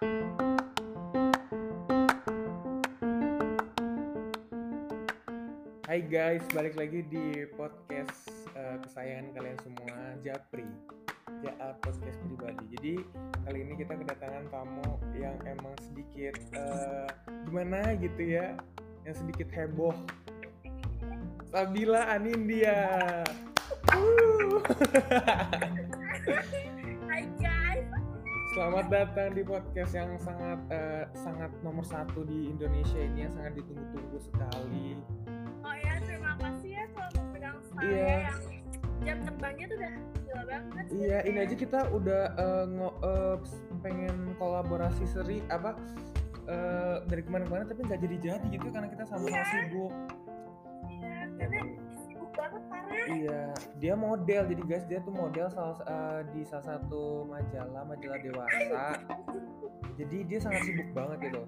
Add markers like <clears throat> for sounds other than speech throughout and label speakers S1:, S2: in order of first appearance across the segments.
S1: Hai guys, balik lagi di podcast uh, kesayangan kalian semua, Japri. Ya, uh, podcast pribadi. Jadi kali ini kita kedatangan tamu yang emang sedikit uh, gimana gitu ya, yang sedikit heboh. Sabila Anindya. Uh. <laughs> <laughs> Selamat datang di podcast yang sangat uh, sangat nomor satu di Indonesia ini yang sangat ditunggu-tunggu sekali.
S2: oh ya terima kasih ya kalau mengundang saya
S1: Iya.
S2: yang jam terbangnya tuh udah gila banget.
S1: Iya, ini aja kita udah uh, ngo- uh, pengen kolaborasi seri apa uh, dari kemarin-kemarin tapi nggak jadi-jadi gitu karena kita sama-sama
S2: Iya.
S1: sibuk.
S2: Parah.
S1: Iya, dia model jadi guys dia tuh model salah uh, di salah satu majalah majalah dewasa. Jadi dia sangat sibuk banget gitu.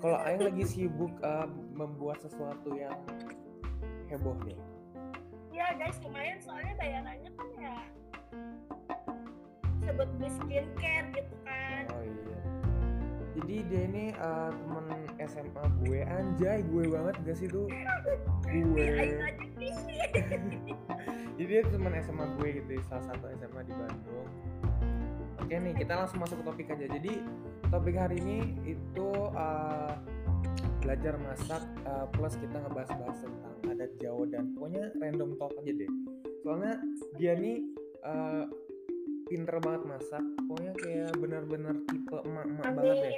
S1: Kalau Aing lagi sibuk uh, membuat sesuatu yang heboh deh.
S2: Iya guys, lumayan soalnya bayarannya kan ya sebut beli skincare gitu kan.
S1: Oh iya. Jadi dia ini uh, temen SMA gue, anjay gue banget gak sih tuh? Gue.
S2: Nih. <laughs>
S1: Jadi dia teman SMA gue gitu, salah satu SMA di Bandung. Oke nih, kita langsung masuk ke topik aja. Jadi topik hari ini itu uh, belajar masak uh, plus kita ngebahas-bahas tentang adat Jawa dan pokoknya random talk aja deh. Soalnya dia nih uh, pinter banget masak, pokoknya kayak bener-bener tipe emak-emak banget deh.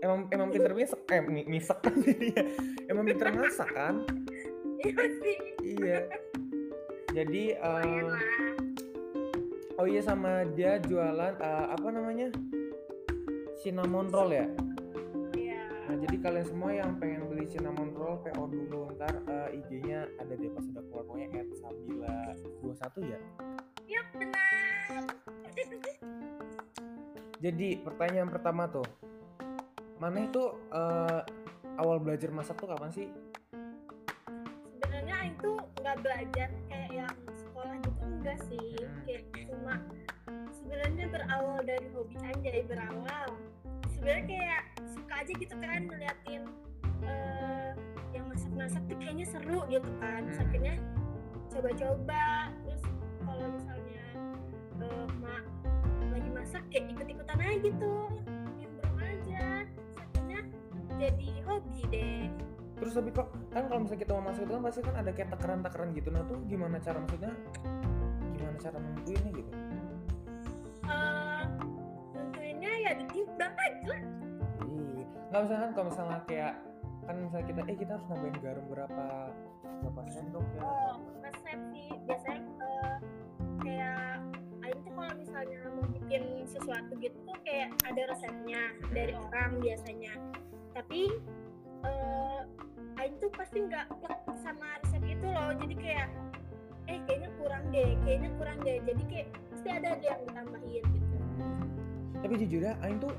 S1: Emang emang pinter masak, eh mi- misak kan <laughs> jadinya. Emang pinter masak kan?
S2: Iya sih.
S1: Iya. Jadi um,
S2: lah.
S1: oh iya sama dia jualan uh, apa namanya cinnamon roll ya.
S2: Iya.
S1: Nah jadi kalian semua yang pengen beli cinnamon roll PO dulu ntar uh, IG-nya ada deh pas udah keluar pokoknya @sabila 21 ya.
S2: Iya benar.
S1: Jadi pertanyaan pertama tuh, mana itu uh, awal belajar masak tuh kapan sih?
S2: sebenarnya Aing tuh nggak belajar kayak yang sekolah gitu enggak sih
S1: Hmm.
S2: kayak cuma sebenarnya berawal dari hobi anjay berawal sebenarnya kayak suka aja gitu kan ngeliatin eh, yang masak-masak tuh kayaknya seru gitu kan Terus akhirnya coba-coba terus kalau misalnya eh, mak lagi masak kayak ikut-ikutan aja gitu nimbrung aja akhirnya jadi hobi deh
S1: Terus tapi kok kan kalau misalnya kita mau masuk itu kan pasti kan ada kayak takaran-takaran gitu. Nah tuh gimana cara maksudnya? Gimana cara nentuinnya gitu?
S2: eh tentunya ya ditimbang aja
S1: Iya. Nggak misalnya kan kalau misalnya kayak kan misalnya kita eh kita harus nambahin garam berapa berapa sendok ya?
S2: oh resep sih biasanya eh, kayak Aing tuh kalau misalnya mau bikin sesuatu gitu tuh kayak ada resepnya dari orang biasanya. Tapi eh Aing tuh pasti nggak plek sama resep itu loh. Jadi kayak eh kayaknya kurang deh kayaknya kurang deh. Jadi kayak pasti ada aja yang ditambahin gitu.
S1: Tapi jujur ya, Aing tuh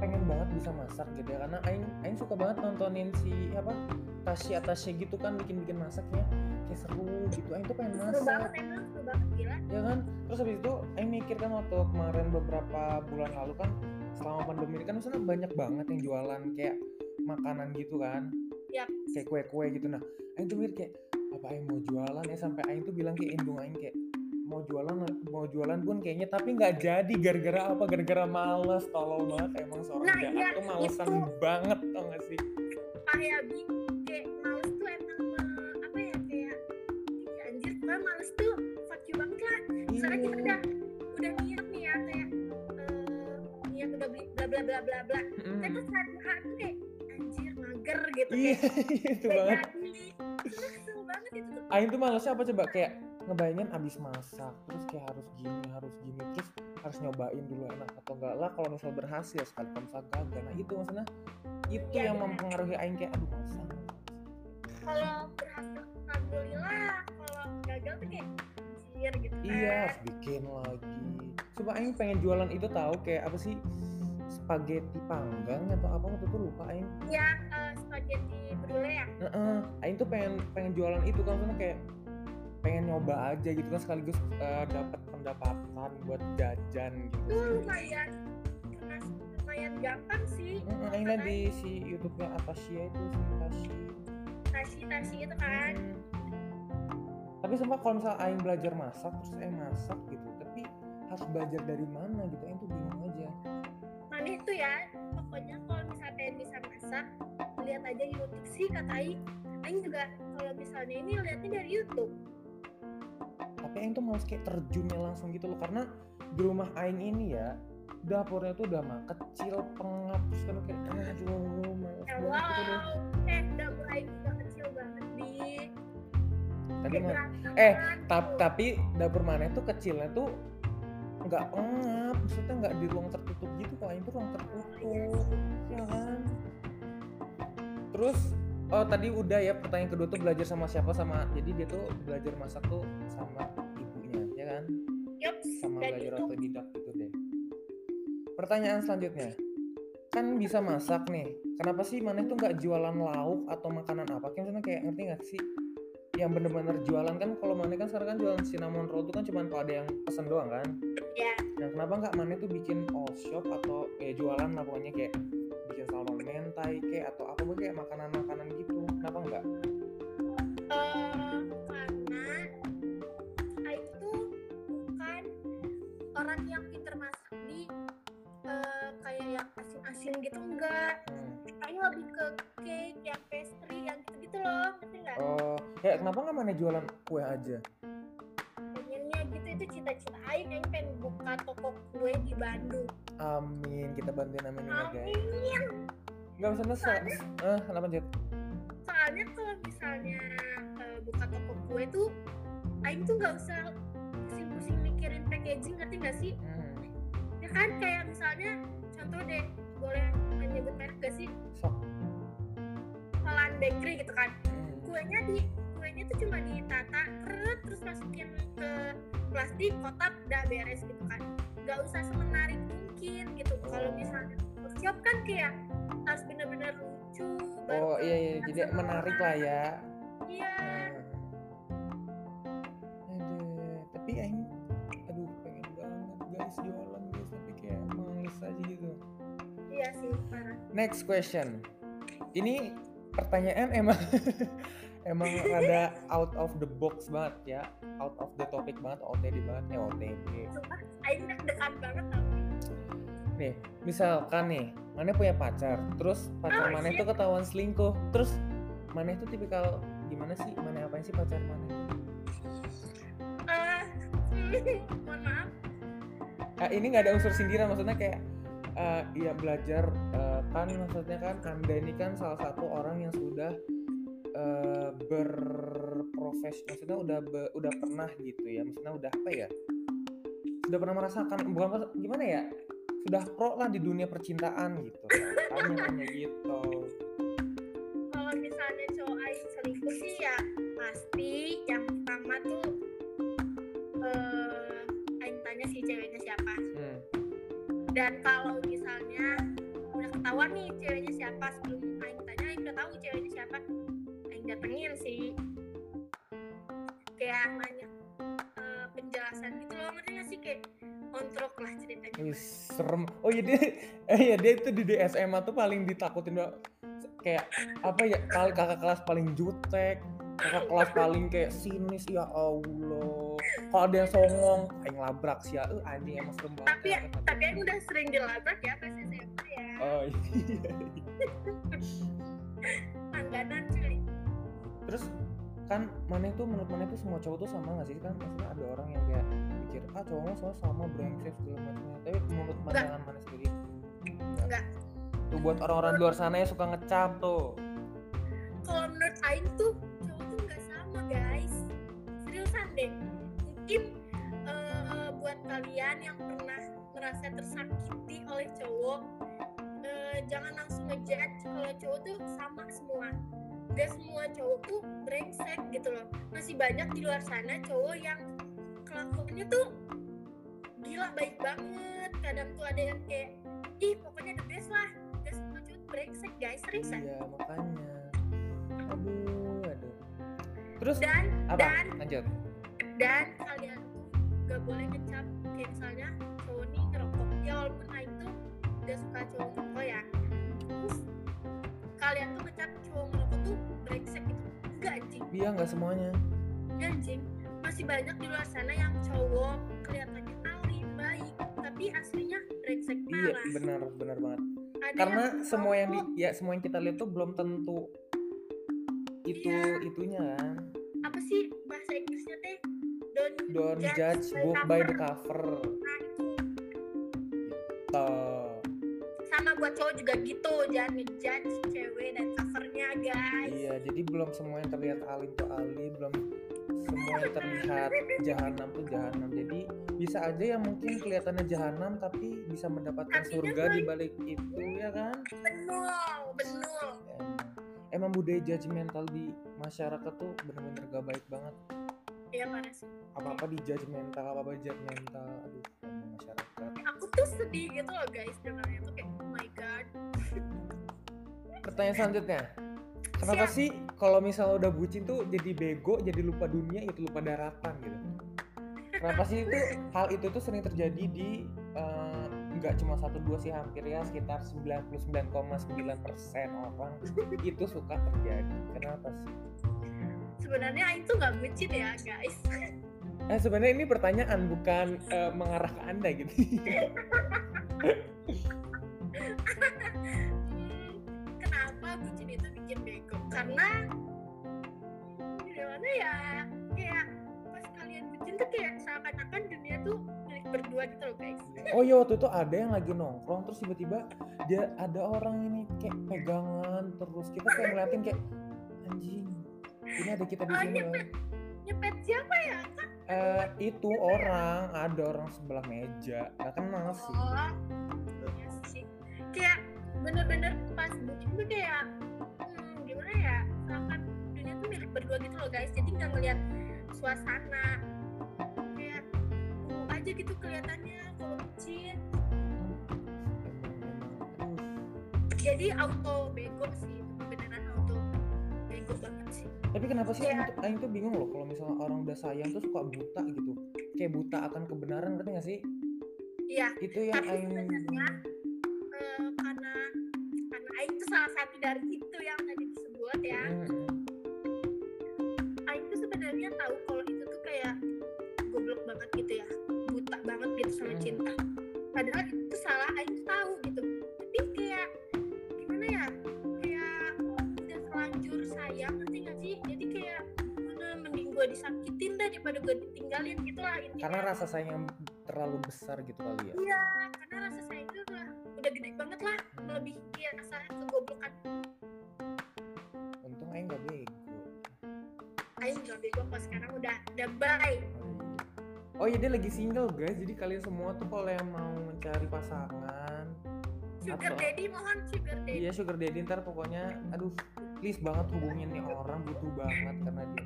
S1: pengen banget bisa masak gitu ya karena Aing Aing suka banget nontonin si apa Tasya Tasya gitu kan bikin-bikin masaknya. Kayak seru gitu Aing tuh pengen
S2: seru banget
S1: masak
S2: emang seru banget gila.
S1: Ya kan? Terus habis itu Aing mikir kan waktu kemarin beberapa bulan lalu kan selama pandemi ini kan misalnya banyak banget yang jualan kayak makanan gitu kan.
S2: Yap.
S1: kayak kue-kue gitu. Nah Aing tuh mikir kayak apa Aing mau jualan ya? Sampai Aing tuh bilang kayak indung Aing kayak mau jualan mau jualan pun kayaknya tapi nggak jadi gara-gara apa gara-gara males tolong banget emang seorang
S2: Nah,
S1: jahat
S2: iya,
S1: tuh malesan
S2: itu.
S1: banget tau gak sih
S2: kayak bingung kayak males tuh emang eh, apa ya kayak "Ih, anjir gue males tuh fuck you banget lah misalnya kita
S1: Iya.
S2: udah udah niat nih ya kayak eh, niat udah beli bla bla bla bla bla
S1: Mm-mm.
S2: tapi saat buka tuh kayak anjir mager gitu
S1: iya
S2: kayak <laughs>
S1: itu
S2: "Gak
S1: banget
S2: jadi." Itu kesel banget itu tuh
S1: Aing tuh malesnya apa coba kayak ngebayangin abis masak terus kayak harus gini harus gini terus harus nyobain dulu enak atau enggak. Lah kalau misal berhasil sekali kalau misal gagal nah itu maksudnya itu
S2: Iya,
S1: yang
S2: bener.
S1: mempengaruhi Aing kayak aduh masa
S2: kalau berhasil alhamdulillah kalau gagal tuh kayak anjir gitu kan.
S1: Iya harus bikin lagi. Coba Aing pengen jualan itu tahu kayak apa sih spaghetti panggang atau apa waktu itu lupa Aing.
S2: Ya eh, spaghetti brulee ya?
S1: Heeh, Aing tuh pengen pengen jualan itu kan maksudnya kayak pengen nyoba aja gitu kan sekaligus eh, dapat pendapatan buat jajan gitu sih.
S2: lumayan lumayan gampang sih
S1: Hmm, Aing lihat di si YouTube-nya Atasia itu si Tashi.
S2: tasi tasi itu kan
S1: Hmm. Tapi sumpah kalau misal Aing belajar masak terus Aing masak gitu, tapi harus belajar dari mana gitu, Aing tuh bingung aja.
S2: mana itu ya pokoknya kalau misalnya pengen bisa masak lihat aja YouTube sih kata Aing Aing juga kalau misalnya ini lihatnya dari YouTube
S1: Tapi Aing tuh males kayak terjunnya langsung gitu loh, karena di rumah Aing ini ya dapurnya tuh udah mah kecil pengap terus kan kayak aduh males
S2: ya
S1: banget gitu
S2: eh dapur Aing juga kecil banget di
S1: Tadi mah eh, tap- tapi dapur mana tuh kecilnya tuh nggak pengap maksudnya nggak di ruang tertutup gitu kalau Aing tuh ruang tertutup ya kan? Terus oh tadi udah ya pertanyaan kedua tuh belajar sama siapa? Sama jadi dia tuh belajar masak tuh sama ibunya ya kan?
S2: Yup,
S1: sama belajar
S2: itu.
S1: otodidak gitu deh. Pertanyaan selanjutnya. Kan bisa masak nih. Kenapa sih mana tuh nggak jualan lauk atau makanan apa? Kayak misalnya kayak ngerti nggak sih? Yang bener-bener jualan kan kalau mana kan sekarang kan jualan cinnamon roll tuh kan cuma kalau ada yang pesen doang kan?
S2: Ya
S1: Nah, kenapa nggak mana tuh bikin all shop atau kayak jualan lah pokoknya kayak bikin salmon mentai kayak atau apa kayak makanan-makanan gitu. Kenapa nggak?
S2: eh karena tuh bukan orang yang pinter masak di eh, kayak yang asin-asin gitu enggak
S1: Hmm.
S2: Aing lebih ke cake yang pastry yang gitu-gitu loh ngerti nggak
S1: Oh, ya kenapa nggak mana jualan kue aja?
S2: Cita-cita Aing Aing pengen buka toko kue di Bandung
S1: Amin, kita bantuin amin ya guys.
S2: amin
S1: Nggak usah nesa. Eh, kenapa Jet?
S2: soalnya kalau misalnya eh, buka toko kue tuh Aing tuh nggak usah pusing-pusing mikirin packaging ngerti nggak sih
S1: Hmm.
S2: ya kan kayak misalnya contoh deh boleh nyebut merek gak sih
S1: Sok.
S2: Holland Bakery gitu kan
S1: Hmm.
S2: kuenya di kuenya tuh cuma ditata keret terus masukin ke plastik kotak udah beres gitu kan nggak usah semenarik mungkin gitu kalau misalnya workshop kan kayak harus bener-bener lucu
S1: Oh iya iya, jadi menarik
S2: orang.
S1: lah ya.
S2: iya
S1: Hmm. Aduh, tapi aing aduh pengen banget guys jualan guys tapi kayak males aja gitu.
S2: iya sih parah
S1: Next question. Ini pertanyaan emang <laughs> emang rada out of the box banget ya, out of the topic banget, OTD banget, eh OTD.
S2: Aing dekat banget tau
S1: Nih, misalkan nih, mana punya pacar, terus pacar
S2: Oh,
S1: mana itu ketahuan selingkuh, terus mana itu tipikal gimana sih, mana apain sih pacar mana?
S2: eh <laughs> mohon maaf
S1: Ah, ini nggak ada unsur sindiran, maksudnya kayak ya belajar eh, kan maksudnya kan anda ini kan salah satu orang yang sudah eh, berprofes maksudnya udah be- udah pernah gitu ya maksudnya udah apa ya? Sudah pernah merasakan bukan gimana ya? Sudah pro lah di dunia percintaan gitu. Tanya tanya gitu.
S2: Kalau misalnya cowok selingkuh sih ya pasti yang pertama tuh eh tanya si ceweknya siapa.
S1: Hmm.
S2: dan kalau misalnya udah ketahuan nih ceweknya siapa sebelum Aing tanya Aing udah tahu ceweknya siapa datengin sih. Kayak nanya eh, penjelasan gitu loh ngerti gak sih? Kayak kontrok lah ceritanya.
S1: Wih, serem. Oh iya dia <laughs> eh ya dia itu di DSMA tuh paling ditakutin banget. kayak apa ya paling kakak kelas paling jutek kakak kelas paling kayak sinis ya Allah. Kalau ada yang songong kayak ngelabrak sih ya. Eh anjing emang serem banget
S2: tapi
S1: ya, kata-
S2: tapi Aing udah sering dilabrak ya pas SMA ya.
S1: Oh iya. <laughs>
S2: Langganan cuy
S1: terus kan mana itu menurut mana itu semua cowok tuh sama gak sih? Kan maksudnya ada orang yang kayak pikir ah cowok mah semua sama brengsek segala macamnya tapi menurut pandangan mana sendiri?
S2: Enggak
S1: tuh buat orang-orang di luar sana yang suka ngecap tuh.
S2: Kalau menurut Aing tuh cowok tuh nggak sama guys. Seriusan deh. Mungkin eh, buat kalian yang pernah merasa tersakiti oleh cowok eh, jangan langsung ngejudge kalau cowok tuh sama semua gak semua cowok tuh brengsek gitu loh. Masih banyak di luar sana cowok yang kelakuannya tuh gila baik banget. Kadang tuh ada yang kayak ih pokoknya the best lah. Gak semua cowok brengsek guys. Seriusan
S1: iya makanya. Aduh aduh. Terus
S2: dan
S1: apa?
S2: dan
S1: lanjut.
S2: dan kalian tuh gak boleh ngecap kayak misalnya cowok nih ngerokok. Ya walaupun Aing tuh udah suka cowok merokok ya. Terus kalian tuh ngecap cowok brengsek gitu. Enggak anjing
S1: iya nggak semuanya.
S2: Enggak anjing masih banyak di luar sana yang cowok kelihatannya alim baik tapi aslinya brengsek
S1: iya
S2: parah.
S1: benar benar banget.
S2: Ada
S1: karena
S2: yang
S1: semua yang di ya semua yang kita lihat tuh belum tentu itu
S2: Iya.
S1: itunya kan.
S2: Apa sih bahasa Inggrisnya teh? Don't
S1: don't judge book by the cover.
S2: Nah, itu.
S1: Tuh.
S2: Buat cowok juga gitu. Jangan ngejudge cewek dan covernya guys.
S1: Iya jadi belum semua yang terlihat alim tuh alim belum semua yang terlihat jahanam tuh jahanam. Jadi bisa aja yang mungkin kelihatannya jahanam tapi bisa mendapatkan
S2: Artinya
S1: surga di
S2: baik.
S1: balik itu ya kan?
S2: Betul betul.
S1: Em, emang budaya judgmental di masyarakat tuh bener-bener gak baik banget.
S2: Ya parah sih.
S1: Apa-apa di judgmental apa-apa judgmental aduh masyarakat.
S2: Aku tuh sedih gitu loh guys dengarnya tuh kayak
S1: pertanyaan selanjutnya. Kenapa
S2: Siap.
S1: sih kalau misalnya udah bucin tuh jadi bego jadi lupa dunia itu lupa daratan gitu? Kenapa sih itu hal itu tuh sering terjadi di eh, nggak cuma satu dua sih hampir ya sekitar 99,9% orang itu suka terjadi. Kenapa sih?
S2: Sebenarnya tuh nggak bucin ya guys.
S1: Eh sebenarnya ini pertanyaan bukan eh, mengarah ke anda gitu <laughs>
S2: karena gimana ya kayak pas kalian bucin tuh kayak seakan-akan dunia tuh milik berdua gitu loh guys. <laughs>
S1: Oh iya waktu itu ada yang lagi nongkrong terus tiba-tiba dia ada orang ini kayak pegangan terus kita kayak ngeliatin kayak anjing ini ada kita di
S2: Oh,
S1: sini loh.
S2: nyepet siapa ya? Kan
S1: Eh itu orang ada orang sebelah meja nggak kenal sih.
S2: oh iya sih. Kayak bener-bener pas bucin tuh kayak milik berdua gitu loh guys jadi nggak ngeliat suasana kayak uh, aja gitu kelihatannya kalau bucin
S1: Aduh,
S2: jadi auto bego sih beneran auto bego banget sih
S1: Tapi kenapa sih. Aing tuh, bingung loh kalau misalnya orang udah sayang tuh suka buta gitu. Kayak buta akan kebenaran ngerti gak sih?
S2: iya
S1: Itu yang
S2: Tapi
S1: Aing
S2: sebenarnya, eh, karena karena Aing tuh salah satu dari itu yang tadi disebut ya
S1: Hmm,
S2: cinta. Padahal itu salah Aing tuh tahu gitu. Tapi kayak gimana ya? Kayak udah terlanjur sayang ngerti gak sih? Jadi kayak mana mending gue disakitin dah daripada gue ditinggalin gitu lah intinya.
S1: Karena rasa sayang yang terlalu besar gitu kali ya.
S2: iya karena rasa sayang itu udah udah gede banget lah. Melebihi ya rasa kegoblokan.
S1: Untung Aing gak bego.
S2: Aing gak bego kok sekarang udah udah bye
S1: Oh iya dia lagi single guys, jadi kalian semua tuh kalau yang mau mencari pasangan
S2: sugar
S1: Atau-
S2: daddy mohon sugar daddy.
S1: Iya sugar daddy ntar pokoknya aduh please banget hubungin nih orang butuh banget karena dia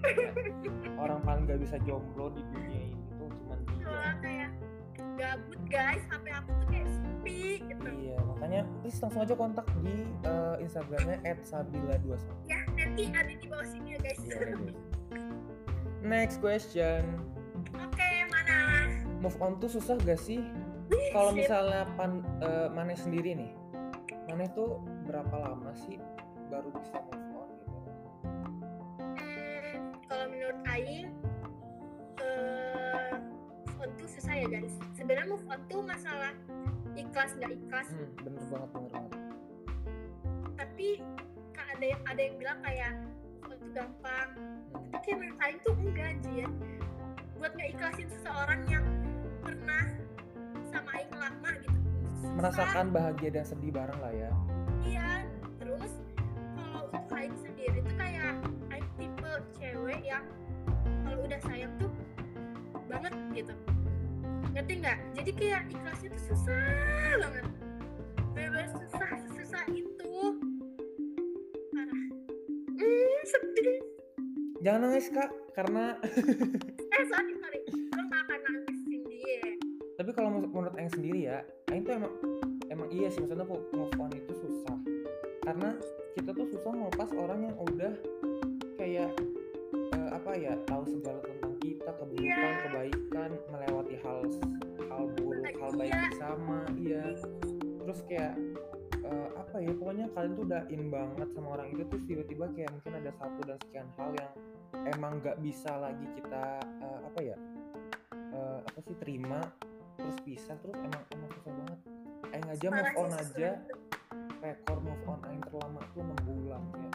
S1: orang paling gak bisa jomblo di dunia ini tuh cuman dia.
S2: Soalnya kayak gabut guys HP aku tuh kayak sepi gitu.
S1: Iya makanya please langsung aja kontak di eh, instagramnya @sabila21
S2: ya nanti ada di bawah sini ya guys.
S1: Iya, next question.
S2: Oke. mana
S1: move on tuh susah gak sih? Kalau misalnya pan eh, Maneh sendiri nih Maneh tuh berapa lama sih baru bisa move on gitu?
S2: Hmm, kalau menurut Aing eh move on tuh susah ya guys. Sebenarnya move on tuh masalah ikhlas nggak ikhlas.
S1: Hmm, bener banget bener banget.
S2: Tapi ada yang ada yang bilang kayak move on tuh gampang.
S1: Hmm.
S2: tapi kayak menurut Aing tuh enggak buat
S1: merasakan bahagia dan sedih bareng lah ya.
S2: Iya terus kalau untuk Aing sendiri tuh kayak Aing tipe cewek yang kalau udah sayang tuh banget gitu. Ngerti nggak? Jadi kayak ikhlasnya tuh susah banget. Bener susah susah itu. Parah. Hmm, sedih.
S1: Jangan nangis kak karena <laughs> sih maksudnya move on itu susah karena kita tuh susah melepas orang yang udah kayak eh, apa ya tahu segala tentang kita keburukan
S2: Iya.
S1: kebaikan melewati hal hal buruk hal baik
S2: Iya.
S1: bersama iya terus terus kayak eh, apa ya pokoknya kalian tuh udah in banget sama orang itu terus tiba-tiba kayak mungkin ada satu dan sekian hal yang emang nggak bisa lagi kita eh, apa ya eh, apa sih terima terus pisah terus emang emang susah banget Aing aja move on aja rekor move on Aing terlama tuh 6 bulan ya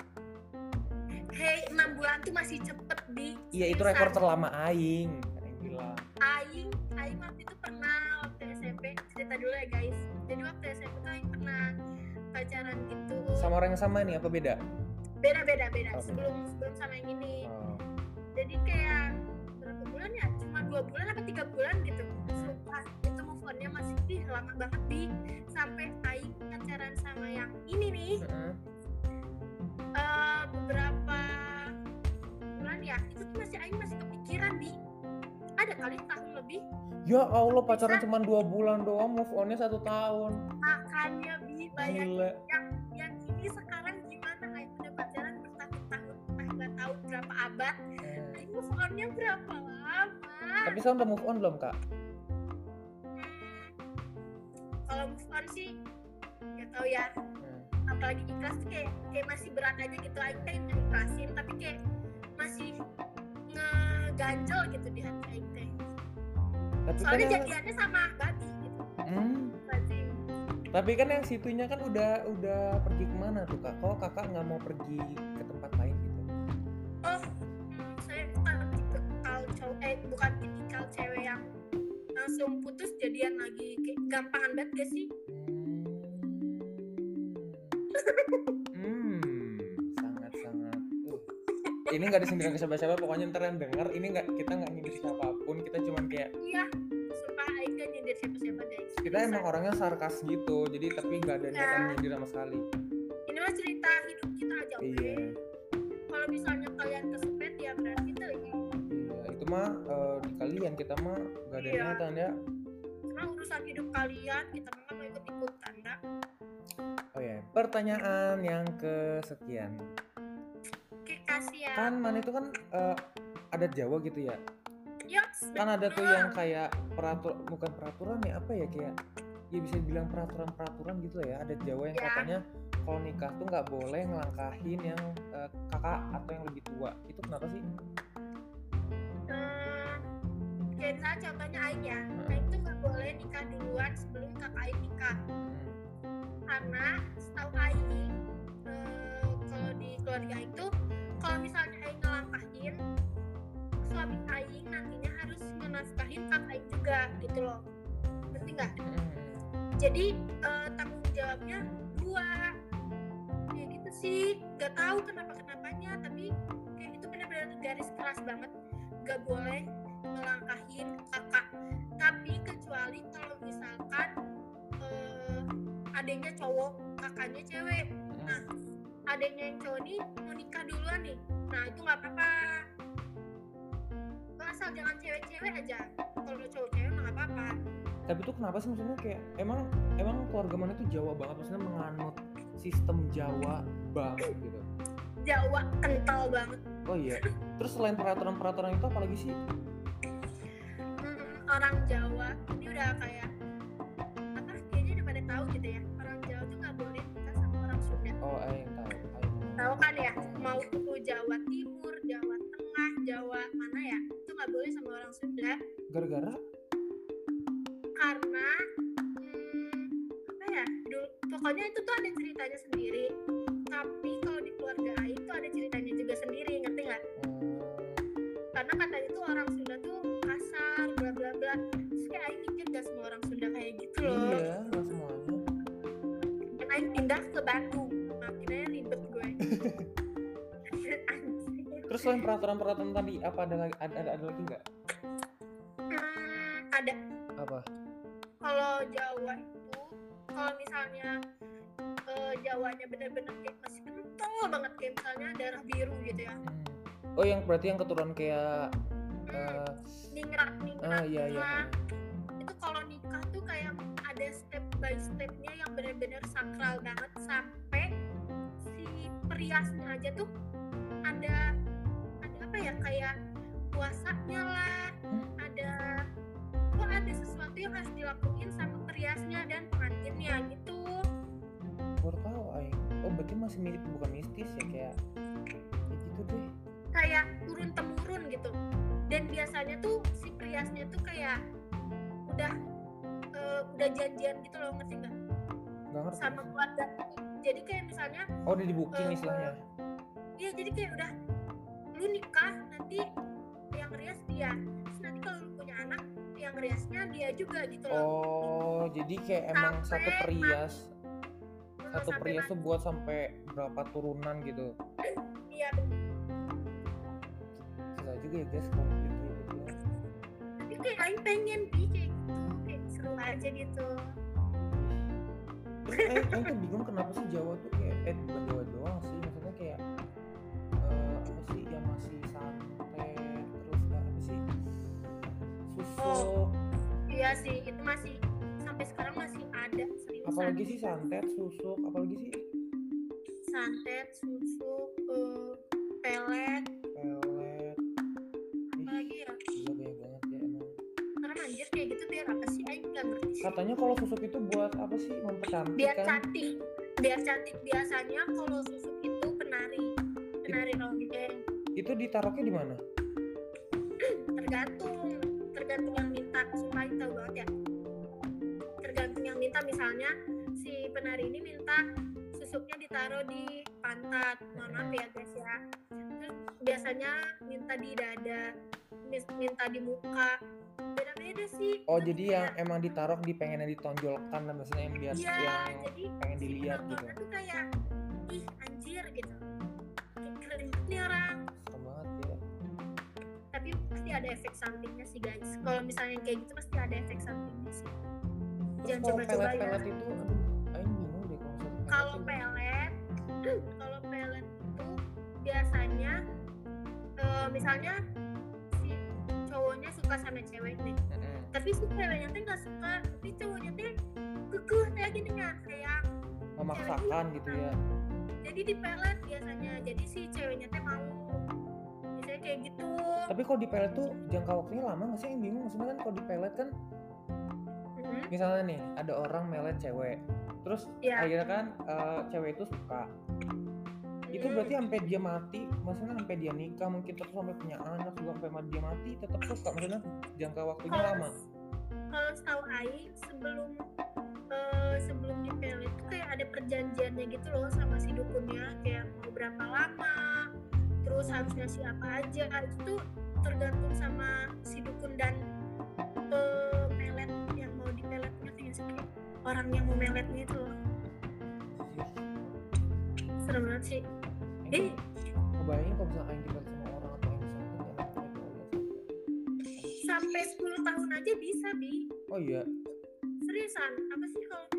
S2: Hei, enam bulan tuh masih cepet di.
S1: iya itu rekor terlama Aing Aing bilang
S2: Aing, Aing waktu itu pernah waktu SMP cerita dulu ya guys. Jadi waktu SMP tuh Aing pernah pacaran gitu.
S1: sama orang yang sama nih apa beda
S2: Beda beda beda.
S1: Oh, beda.
S2: Sebelum sebelum sama yang ini.
S1: oh.
S2: Jadi kayak berapa bulan ya? Cuma dua bulan apa tiga bulan gitu. On-nya masih ih, lama banget di sampai Aing pacaran sama yang ini nih. Eh, beberapa bulan ya itu tuh masih Aing masih kepikiran di ada kali tahun lebih.
S1: Ya Allah pacaran cuma dua bulan doang move onnya satu tahun.
S2: Makanya bi bayangin yang yang ini sekarang gimana? Aing udah pacaran bertahun-tahun entah nggak tahu berapa abad.
S1: Eh,
S2: Aing move on-nya berapa lama?
S1: Tapi saya udah move on belum kak
S2: ya
S1: Hmm.
S2: apalagi ikhlas tuh kayak kayak masih berat aja gitu. Aing kayak ikhlasin tapi kayak masih ngeganjel gitu di hati Aing teh
S1: tapi kan
S2: soalnya
S1: yang,
S2: jadiannya sama babi gitu.
S1: Hmm,
S2: Bazim.
S1: tapi kan yang situnya kan udah udah pergi ke mana tuh kak? Kok kakak nggak mau pergi ke tempat lain gitu?
S2: Oh hmm, saya bukan tipikal cowok eh bukan tipikal cewek yang langsung putus jadian lagi. Kayak gampangan banget gak sih
S1: nggak disindiran ke siapa-siapa, pokoknya ntar yang denger ini nggak kita nggak nyindir siapa pun, kita cuman kayak
S2: iya sumpah Aing nyindir siapa-siapa guys
S1: kita emang orangnya sarkas gitu, jadi tapi nggak ada niatan
S2: Iya.
S1: nyindir sama sekali.
S2: ini mah cerita hidup kita aja oke
S1: Iya,
S2: kalau misalnya kalian kesepet ya berarti tuh ya
S1: iya. Itu mah eh, di kalian kita mah nggak ada
S2: Iya.
S1: niatan ya.
S2: cuma urusan hidup kalian kita mah mau ikut ikutan dah
S1: Oh ya, pertanyaan yang kesekian.
S2: Kasih ya
S1: Kan mana itu kan eh, adat Jawa gitu ya.
S2: Yoks,
S1: kan ada tuh yang kayak peratur bukan peraturan ya apa ya kayak ya bisa dibilang peraturan-peraturan gitu ya ada Jawa yang
S2: Ya.
S1: katanya kalau nikah tuh nggak boleh ngelangkahin yang eh, kakak atau yang lebih tua. Itu kenapa sih?
S2: Eh, kayak misalnya contohnya Aing ya Aing tuh nggak boleh nikah duluan sebelum kakak Aing nikah.
S1: Hmm,
S2: karena setahu Aing eh, kalau di keluarga Aing tuh kalau misalnya Aing ngelangkahin suami Aing nantinya harus menafkahin kakak Aing juga gitu loh. Ngerti nggak?
S1: hmm.
S2: jadi eh, tanggung jawabnya dua kayak gitu sih. Nggak tahu kenapa kenapanya tapi kayak itu benar-benar garis keras banget. Nggak boleh ngelangkahin kakak. Tapi kecuali kalau misalkan eh, adanya cowok kakaknya cewek. Nah adanya yang cowok nih mau nikah duluan nih. Nah itu nggak apa-apa. Asal jangan cewek-cewek aja. Kalau cowok-cewek mah nggak apa-apa.
S1: Tapi tuh kenapa sih maksudnya kayak emang emang keluarga mana tuh Jawa banget? Maksudnya menganut sistem Jawa banget gitu.
S2: Jawa kental banget.
S1: Oh iya. Terus selain peraturan-peraturan itu apalagi sih?
S2: Hmm, orang Jawa ini udah kayak apa kayaknya udah pada tahu gitu ya. Orang Jawa tuh nggak boleh nikah sama orang Sunda.
S1: Oh yang tahu
S2: kan ya mau itu Jawa Timur Jawa Tengah Jawa mana ya? Itu nggak boleh sama orang Sunda.
S1: Gara-gara?
S2: Karena hmm, apa ya dulu pokoknya itu tuh ada ceritanya sendiri. Tapi kalau di keluarga Aing tuh ada ceritanya juga sendiri ngerti nggak?
S1: Hmm,
S2: karena katanya tuh orang terus
S1: selain peraturan-peraturan tadi apa ada lagi ada ada, ada lagi nggak
S2: Hmm, ada
S1: apa
S2: kalau Jawa itu kalau misalnya eh, Jawanya bener-bener kayak masih kental banget kayak misalnya darah biru gitu ya
S1: Hmm. Oh yang berarti yang keturunan kayak
S2: hmm,
S1: eh,
S2: ningrat ningrat
S1: ah iya iya.
S2: ningrat. itu kalau nikah tuh kayak ada step by stepnya yang benar-benar sakral banget sampai si periasnya aja tuh ada ya kayak puasanya lah ada kok ada sesuatu yang harus dilakuin sama periasnya dan pengantinnya gitu.
S1: Oh berarti masih mirip bukan mistis ya kayak ya gitu deh.
S2: Kayak turun temurun gitu. Dan biasanya tuh si priasnya tuh kayak udah eh, udah janjian gitu loh ngerti nggak?
S1: Ngerti.
S2: Sama keluarga. Jadi kayak misalnya
S1: oh udah di booking
S2: Eh,
S1: istilahnya?
S2: Iya jadi kayak udah lu nikah nanti yang rias dia. Terus nanti kalau lu punya anak yang riasnya dia juga gitu loh.
S1: Oh jadi kayak emang
S2: Sampai
S1: satu perias.
S2: Kalau
S1: satu perias
S2: mati,
S1: tuh buat sampai berapa turunan gitu. <clears throat>
S2: Iya.
S1: Susah juga ya guys kalau gitu.
S2: Tapi kayak Aing pengen bi kayak gitu. Kayak seru aja gitu.
S1: Aing, Aing tuh bingung kenapa sih Jawa tuh kayak eh bukan Jawa doang sih. Maksudnya kayak eh, apa sih yang masih santet terus kayak apa sih? Susuk
S2: iya sih itu masih sampai sekarang masih ada seriusan.
S1: Apalagi sih santet susuk apalagi sih?
S2: Santet susu eh, pelet.
S1: Pelet.
S2: Apalagi ya?
S1: gila banyak banget ya emang.
S2: Karena anjir kayak gitu biar apa sih? Aing nggak ngerti sih.
S1: katanya kalau susuk itu buat apa sih? Mempercantik
S2: biar
S1: kan?
S2: cantik. Biar cantik. Biasanya kalau susuk itu penari. Penari ronggeng
S1: itu ditaruhnya di mana?
S2: Tergantung tergantung yang minta. Supaya tahu banget ya. Tergantung yang minta. Misalnya si penari ini minta susuknya ditaruh di pantat. Mohon maaf ya guys ya. Terus biasanya minta di dada minta di muka. Beda-beda sih
S1: oh
S2: Itu
S1: jadi yang emang ditaruh di pengen ditonjolkan dan maksudnya yang biar
S2: Iya,
S1: yang
S2: jadi
S1: pengen
S2: si
S1: dilihat gitu.
S2: tuh kayak ih anjir gitu. Keren nih orang pasti ada efek sampingnya sih guys. Kalau misalnya kayak gitu pasti ada efek sampingnya sih. Jangan coba-coba ya.
S1: pelet-pelet itu aduh Aing bingung deh kalau pelet <clears throat>
S2: kalau pelet itu biasanya eh, misalnya si cowoknya suka sama cewek nih. Tapi si ceweknya tuh nggak suka tapi cowoknya tuh kekeh kayak gini nggak kayak
S1: memaksakan gitu ya.
S2: Jadi di pelet biasanya. Jadi si ceweknya teh mau kayak gitu
S1: tapi kalau di pelet tuh jangka waktunya lama nggak sih yang bingung maksudnya kan kalau di pelet kan
S2: Mhm.
S1: misalnya nih ada orang melet cewek terus
S2: Iya.
S1: akhirnya kan eh, cewek itu suka itu
S2: Hmm.
S1: berarti sampai dia mati maksudnya sampai dia nikah mungkin terus sampai punya anak juga sampai dia mati tetap suka maksudnya jangka waktunya
S2: Kalau-
S1: lama
S2: kalau setahu Aing sebelum eh, sebelum di pelet tuh kayak ada perjanjiannya gitu loh sama si dukunnya kayak mau berapa lama terus harus ngasih apa aja. Itu tuh tergantung sama si dukun dan eh, pelet yang mau di peletnya kayak sih orang yang mau meletnya itu loh. Serem banget sih. Eh.
S1: ngebayangin kalau misalnya dipelot sama orang atau ya sampai
S2: sampai 10 tahun aja bisa bi.
S1: Oh iya.
S2: Seriusan? Apa sih kalau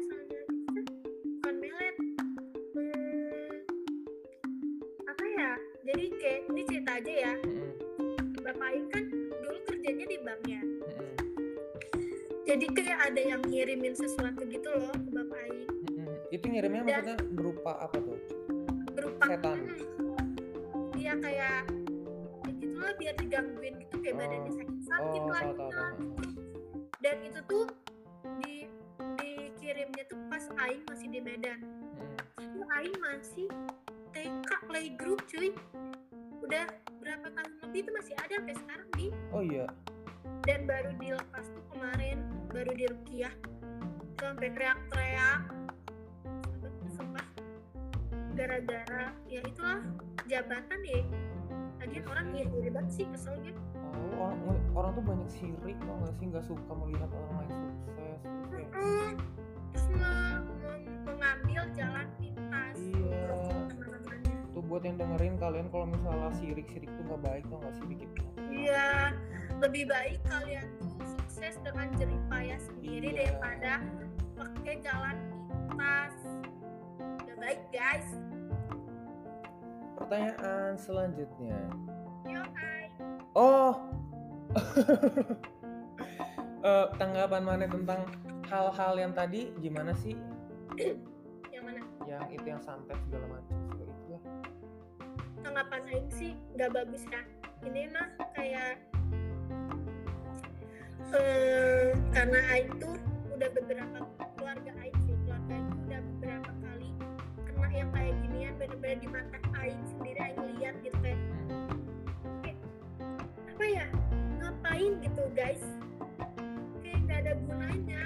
S2: jadi kayak ini cerita aja ya
S1: Mm-mm.
S2: bapak Aing kan dulu kerjanya di bank ya
S1: Mm-mm.
S2: jadi kayak ada yang ngirimin sesuatu gitu loh ke bapak Aing
S1: Mm-mm. itu ngirimnya
S2: Dan-
S1: maksudnya berupa apa tuh
S2: berupa
S1: Setan.
S2: Hmm, iya kayak kayak gitulah biar digangguin gitu kayak
S1: Oh.
S2: badannya sakit-sakit
S1: oh
S2: lah
S1: tahu tahu tahu
S2: dan itu tuh di dikirimnya tuh pas Aing masih di Medan itu Aing masih TK playgroup cuy udah berapa tahun lebih itu masih ada sampai sekarang di.
S1: Oh iya.
S2: Dan baru dilepas tuh kemarin baru di Rukiah Tuh sampai teriak-teriak. Sumpah gara-gara ya itulah jabatan ya. Lagian orang iri-iri banget sih kesel gitu
S1: Oh, orang orang tuh banyak sirik tau gak sih? Nggak suka melihat orang lain sukses terus buat yang dengerin kalian kalau misalnya sirik-sirik tuh nggak baik tau gak sih bikin
S2: Iya, lebih baik kalian tuh sukses dengan jerih payah sendiri
S1: Iya.
S2: daripada pakai jalan pintas. Udah baik guys.
S1: pertanyaan selanjutnya
S2: Yo hai.
S1: oh <laughs> Eh, tanggapan mana tentang hal-hal yang tadi gimana sih
S2: Yang mana?
S1: yang itu yang santet segala macam itu
S2: Aing sih nggak bagus ya. Ini mah kayak eh karena Aing tuh udah beberapa keluarga Aing sih keluarga tuh udah beberapa kali kena yang kayak gini bener-bener di mata sendiri Aing lihat gitu kayak apa ya ngapain gitu guys kayak nggak ada gunanya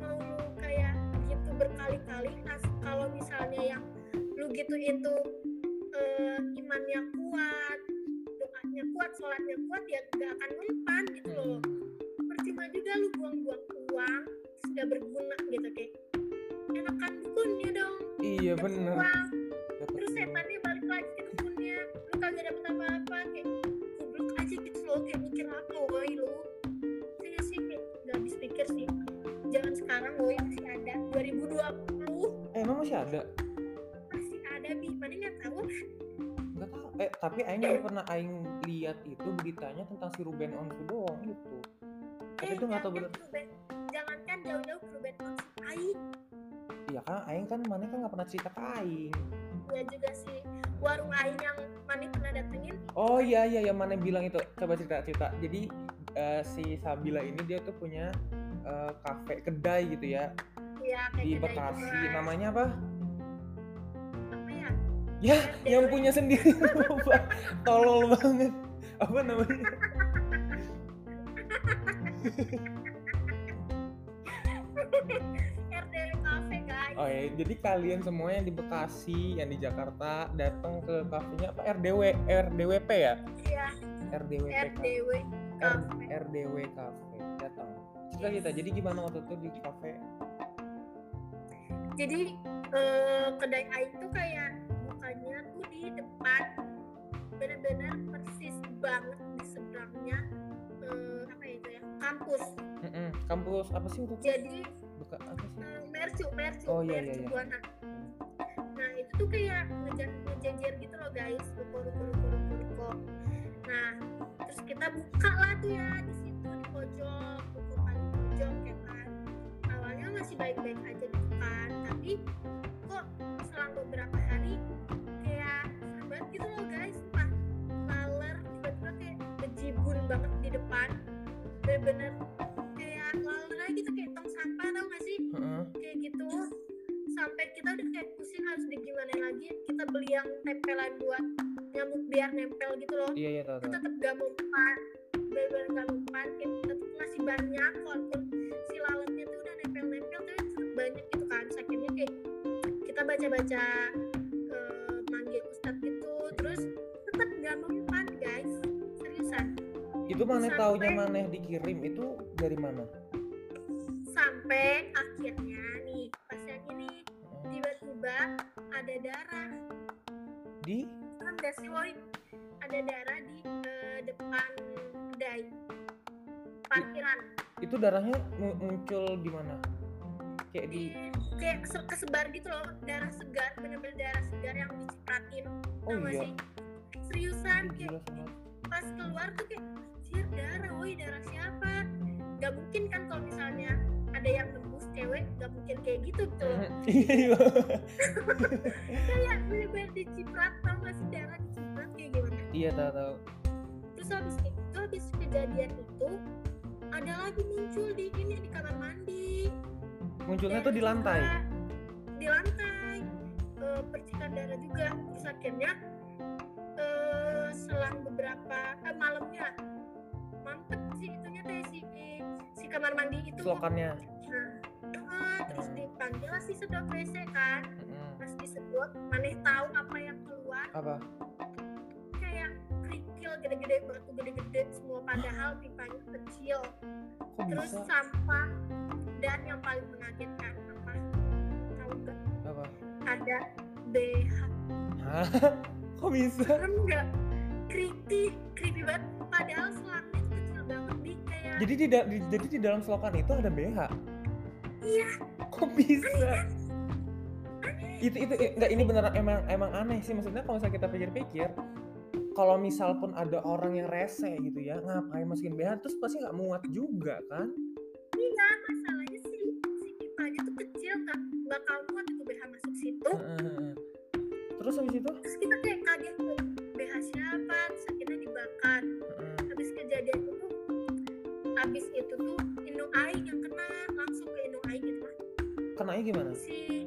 S2: mau kayak gitu berkali-kali as kalau misalnya yang lu gitu itu eh, imannya kuat doanya kuat sholatnya kuat ya nggak akan mempan gitu loh. Percuma juga lu buang-buang uang nggak berguna gitu kayak enakan dukunnya dong
S1: iya
S2: dapet
S1: tapi Aing juga pernah Aing lihat itu beritanya tentang si Ruben Onsu doang gitu tapi itu nggak tahu bener.
S2: Jangan Ruben jangankan jauh-jauh Ruben Onsu Aing.
S1: Iya kan Aing kan mana kan nggak pernah cerita ke Aing.
S2: Ya juga sih warung Aing yang mana pernah datengin.
S1: Oh iya iya yang mana bilang itu. Coba cerita cerita. Jadi eh, si Sabila ini dia tuh punya eh, kafe kedai gitu ya.
S2: Ya
S1: di Bekasi namanya apa
S2: ya
S1: ya yang punya sendiri <laughs> tolol banget. Apa namanya?
S2: RDW Cafe guys.
S1: Oh ya jadi kalian semua yang di Bekasi yang di Jakarta datang ke kafenya apa? RDW RDWP ya?
S2: Iya.
S1: RDWP Cafe.
S2: RDW
S1: R-
S2: Cafe
S1: RDW Cafe datang. Cerita kita jadi gimana waktu itu di kafe
S2: jadi eh, kedai Aing tuh kayak di depan. Benar-benar persis banget di seberangnya eh, apa ya itu ya kampus.
S1: Mm-mm. kampus apa sih itu?
S2: Jadi
S1: Buka, apa sih?
S2: eh, Mercu Mercu
S1: Oh, iya,
S2: Mercu
S1: iya, iya.
S2: Buana nah itu tuh kayak ngejar ngejajar gitu loh guys. Ruko ruko ruko ruko ruko nah terus kita buka lah tuh ya di situ di pojok ruko paling pojok ya kan. Awalnya masih baik-baik aja gitu kan tapi kok selang beberapa hari bejibun banget di depan. Bener-bener kayak laler aja gitu kayak tong sampah tau gak sih?
S1: Heeh.
S2: kayak gitu. Sampai kita udah kayak pusing harus digimana lagi. Kita beli yang tempelan buat nyamuk biar nempel gitu loh.
S1: Iya iya tahu tahu.
S2: tetap gak mempan bener-bener gak mempan kayak tetap masih banyak walaupun si lalatnya tuh udah nempel-nempel tapi tetap banyak gitu kan. Sakitnya kayak kita baca-baca
S1: itu mana taunya mana dikirim? Itu dari mana?
S2: Sampai akhirnya nih pas yang ini tiba-tiba ada darah.
S1: Di?
S2: Kan gak sih woi? Ada darah di eh, depan kedai parkiran.
S1: Itu darahnya mu- muncul di mana? Kayak di
S2: di kayak se- kesebar gitu loh. Darah segar bener-bener darah segar yang dicipratin.
S1: Oh iya.
S2: sih? Seriusan kayak pas keluar tuh kayak anjir darah woi darah siapa? Gak mungkin kan kalau misalnya ada yang tembus cewek gak mungkin kayak gitu loh <laughs>
S1: iya iya.
S2: Kayak bener-bener diciprat tau gak sih darah diciprat kayak gimana?
S1: Iya tahu tahu
S2: terus habis itu habis kejadian itu ada lagi muncul di ini di kamar mandi.
S1: Munculnya
S2: Darah
S1: tuh di lantai?
S2: juga. di lantai. Eh, percikan darah juga. Terus akhirnya eh, selang beberapa eh, malamnya mampet sih itunya teh si si kamar mandi itu
S1: selokannya.
S2: Nah, eh, terus dipanggil lah si sedot WC kan.
S1: Mm-mm.
S2: pas disedot maneh tahu apa yang keluar.
S1: Apa?
S2: Kayak kerikil gede-gede batu gede-gede semua padahal pipanya kecil.
S1: Kok
S2: terus
S1: bisa?
S2: sampah dan yang paling mengagetkan apa? Tahu nggak?
S1: Apa?
S2: Ada BH
S1: Hah? <laughs> kok bisa?
S2: Serem nggak? Creepy creepy banget. Padahal selangnya
S1: jadi di, di- jadi di dalam selokan itu ada BH
S2: iya.
S1: Kok bisa? Itu itu enggak ini beneran emang emang aneh sih. Maksudnya kalau misalnya kita pikir-pikir kalau misal pun ada orang yang rese gitu ya ngapain masukin BH terus pasti nggak muat juga kan?
S2: Iya masalahnya sih si pipanya tuh kecil nggak bakal muat itu BH masuk situ.
S1: Heeh. terus habis itu?
S2: Terus kita kayak
S1: Gimana?
S2: si